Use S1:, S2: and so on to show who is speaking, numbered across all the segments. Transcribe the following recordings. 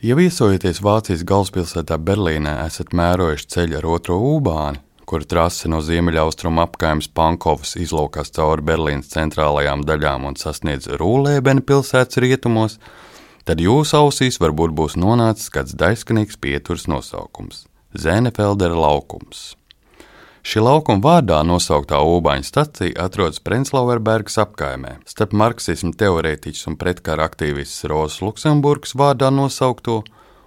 S1: Ja viesojoties Vācijas galvaspilsētā Berlīnē, esat mērojuši ceļu ar otro ūbāni, kura trase no ziemeļaustrumu apkaimes Pankovas izlaukas cauri Berlīnas centrālajām daļām un sasniedz Rūlēbena pilsētas rietumos, tad jūsu ausīs varbūt būs nonācis kāds daiskanīgs pieturs nosaukums - Zēnefeldera laukums. Šī laukuma vārdā nosauktā ūbaņu stacija atrodas Prenzlauerbergas apkaimē, starp marksismu teorētiķus un pretkara aktīvistus Rozes Luksemburgas vārdā nosaukto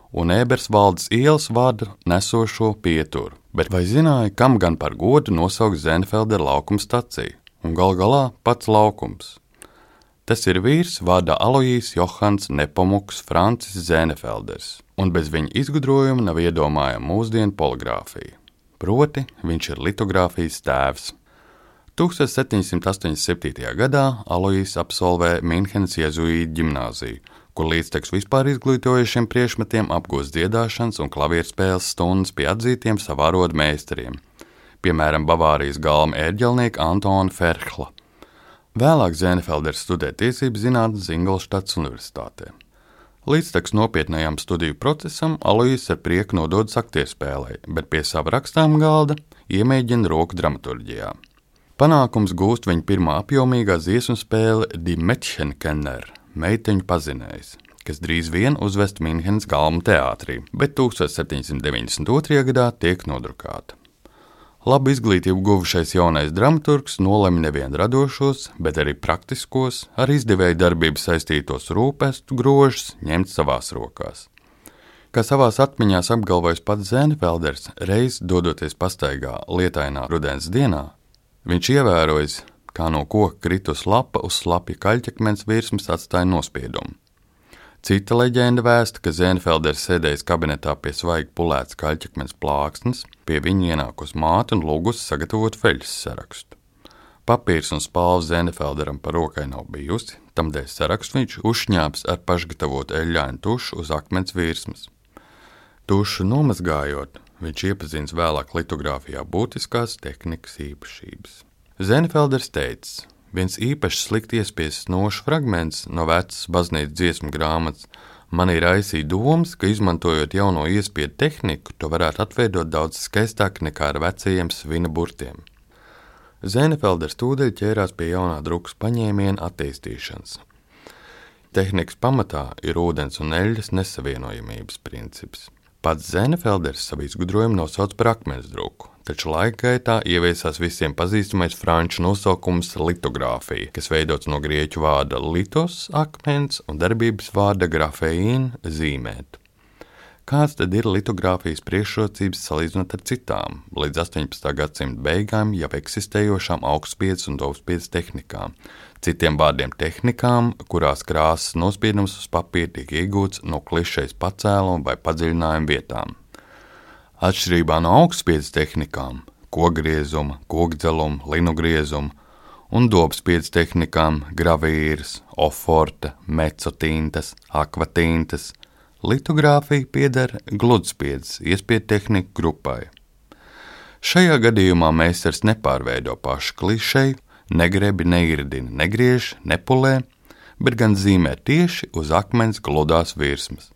S1: un Ebersvaldes ielas vārdu nesošo pieturu. Bet vai zināja, kam gan par godu nosaukt Zenfeldera laukuma staciju? Un gal galā pats laukums. Tas ir vīrs vārdā Alojīs Johans Nepomuks Francis Zēnefelders, un bez viņa izgudrojuma nav iedomājama mūsdienu poligrāfija proti viņš ir litogrāfijas tēvs. 1787. gadā Aloijs absolvē Minhenes jēzuītu ģimnāziju, kur līdztekus vispār izglītojušiem priekšmetiem apgūst dziedāšanas un klavierspēles stundas pie atzītiem savārodu meistariem, piemēram, Bavārijas galma ērģelnieka Antona Ferhla. Vēlāk Zēnefelders studē tiesību zinātnes Ingolštats Universitātē. Līdztekus nopietnējam studiju procesam, Alois ar prieku nododas aktierspēlē, bet pie sava rakstām galda iemēģina roku dramaturgijā. Panākums gūst viņa pirmā apjomīgā dziesmu spēle Die Mädchenkenner - meiteņu pazinējs, kas drīz vien uzvest Minhenes galmu teātrī, bet 1792. gadā tiek nodrukāta. Labu izglītību guvušais jaunais dramaturgs nolemj nevien radošos, bet arī praktiskos, ar izdevēju darbību saistītos rūpestu grožus ņemt savās rokās. Kā savās atmiņās apgalvojis pats Zēnefelders, reiz dodoties pastaigā lietainā rudens dienā, viņš ievērojis, kā no koka kritus lapa uz slapja kaļķakmens virsmas atstāja nospiedumu. Cita leģenda vēsta, ka Zēnfelders sēdējis kabinetā pie svaigi pulēts kaļķakmens plāksnes, pie viņa ienākus māte un lūgusi sagatavot feļas sarakstu. Papīrs un spāle Zēnefelderam par rokai nav bijusi, tamdēļ sarakstu viņš uzšņāps ar pašgatavotu eļļainu tušu uz akmens virsmas. Tušu nomazgājot, viņš iepazīstināts vēlāk litogrāfijā būtiskās tehnikas īpašības. Zēnefelders teica, Viens īpaši slikti iespiests nošu fragments no vecas baznīcas dziesmu grāmatas man ir aizsīja domas, ka izmantojot jauno iespiedu tehniku, to varētu atveidot daudz skaistāk nekā ar vecajiem svina burtiem. Zēnefelders tūdeļ ķērās pie jaunā drukas paņēmiena attīstīšanas. Tehnikas pamatā ir ūdens un eļļas nesavienojamības princips. Pats Zēnefelders savu izgudrojumu nosauc par akmens druku, taču laika gaitā ieviesās visiem pazīstamais franču nosaukums litogrāfija, kas veidots no grieķu vārda litos, akmens un darbības vārda grafeīna zīmēt. Kāds tad ir litogrāfijas priekšrocības salīdzinot ar citām, līdz 18. gadsimta beigām jau eksistējošām augstspējas un dovspējas tehnikām, citiem vārdiem tehnikām, kurās krāsas nospiedums uz papīra tiek iegūts no klišejas pacēluma vai padziļinājuma vietām. Atšķirībā no augstspējas tehnikām, kogriezuma, kokdzeluma, linogriezuma un dobspējas tehnikām, gravīras, oforta, mecotīntas, akvatīntas, litogrāfija pieder gludspējas iespēju tehniku grupai. Šajā gadījumā meistars nepārveido pašu klišeju, negrebi, neirdina, negriež, nepulē, bet gan zīmē tieši uz akmens gludās virsmas.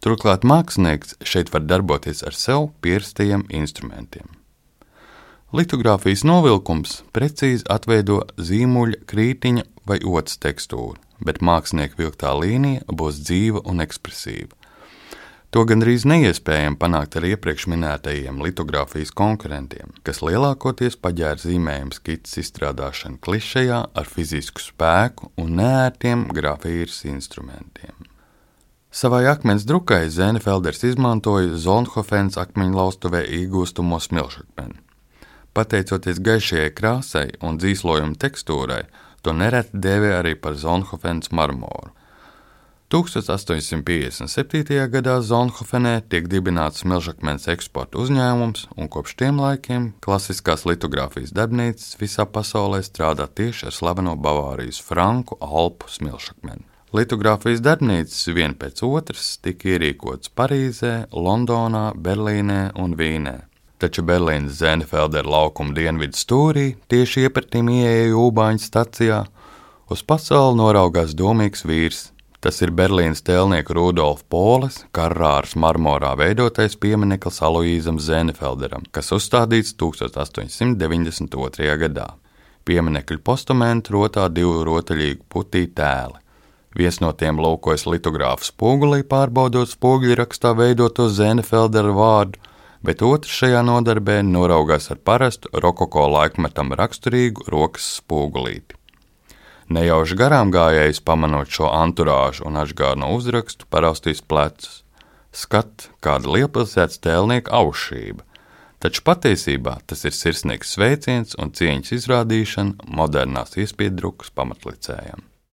S1: Turklāt mākslinieks šeit var darboties ar sev pierastajiem instrumentiem. Litogrāfijas novilkums precīzi atveido zīmuļa, krītiņa vai otras tekstūru, bet mākslinieka vilktā līnija būs dzīva un ekspresīva. To gandrīz neiespējami panākt ar iepriekš minētajiem litogrāfijas konkurentiem, kas lielākoties paģēra zīmējumu skices izstrādāšanu klišejā ar fizisku spēku un neērtiem grafīras instrumentiem. Savai akmens drukai Zēnefelders izmantoja Zonhofens akmeņlaustuvē iegūstamo smilšakmeni. Pateicoties gaišajai krāsai un dzīslojuma tekstūrai, to nereti dēvē arī par Zonhofens marmoru. 1857. gadā Zonhofenē tiek dibināts smilšakmens eksporta uzņēmums, un kopš tiem laikiem klasiskās litogrāfijas darbnīcas visā pasaulē strādā tieši ar slaveno Bavārijas franku alpu smilšakmeni. Litogrāfijas darbnīcas viena pēc otras tika ierīkotas Parīzē, Londonā, Berlīnē un Vīnē. Taču Berlīnas Zēnefeldera laukuma dienvidu stūrī, tieši iepratīm ieeja Ūbāņu stacijā, uz pasauli noraugās domīgs vīrs, Tas ir Berlīnas tēlnieka Rudolfa Poles, Karāras marmorā veidotais piemineklis Aloīzam Zēnefelderam, kas uzstādīts 1892. gadā. Pieminekļu postumentu rotā divu rotaļīgu putīju tēli. Viens no tiem lūkojas litogrāfa spogulī, pārbaudot spoguļrakstā veidoto Zēnefeldera vārdu, bet otrs šajā nodarbē noraugās ar parastu rokoko laikmetam raksturīgu rokas spogulīti. Nejauši garām gājējs, pamanot šo anturāžu un atgādno uzrakstu, paraustīs plecus. Skat, kāda lielpilsētas tēlnieka aušība, taču patiesībā tas ir sirsnīgs sveiciens un cieņas izrādīšana modernās iespiedrukas pamatlicējam.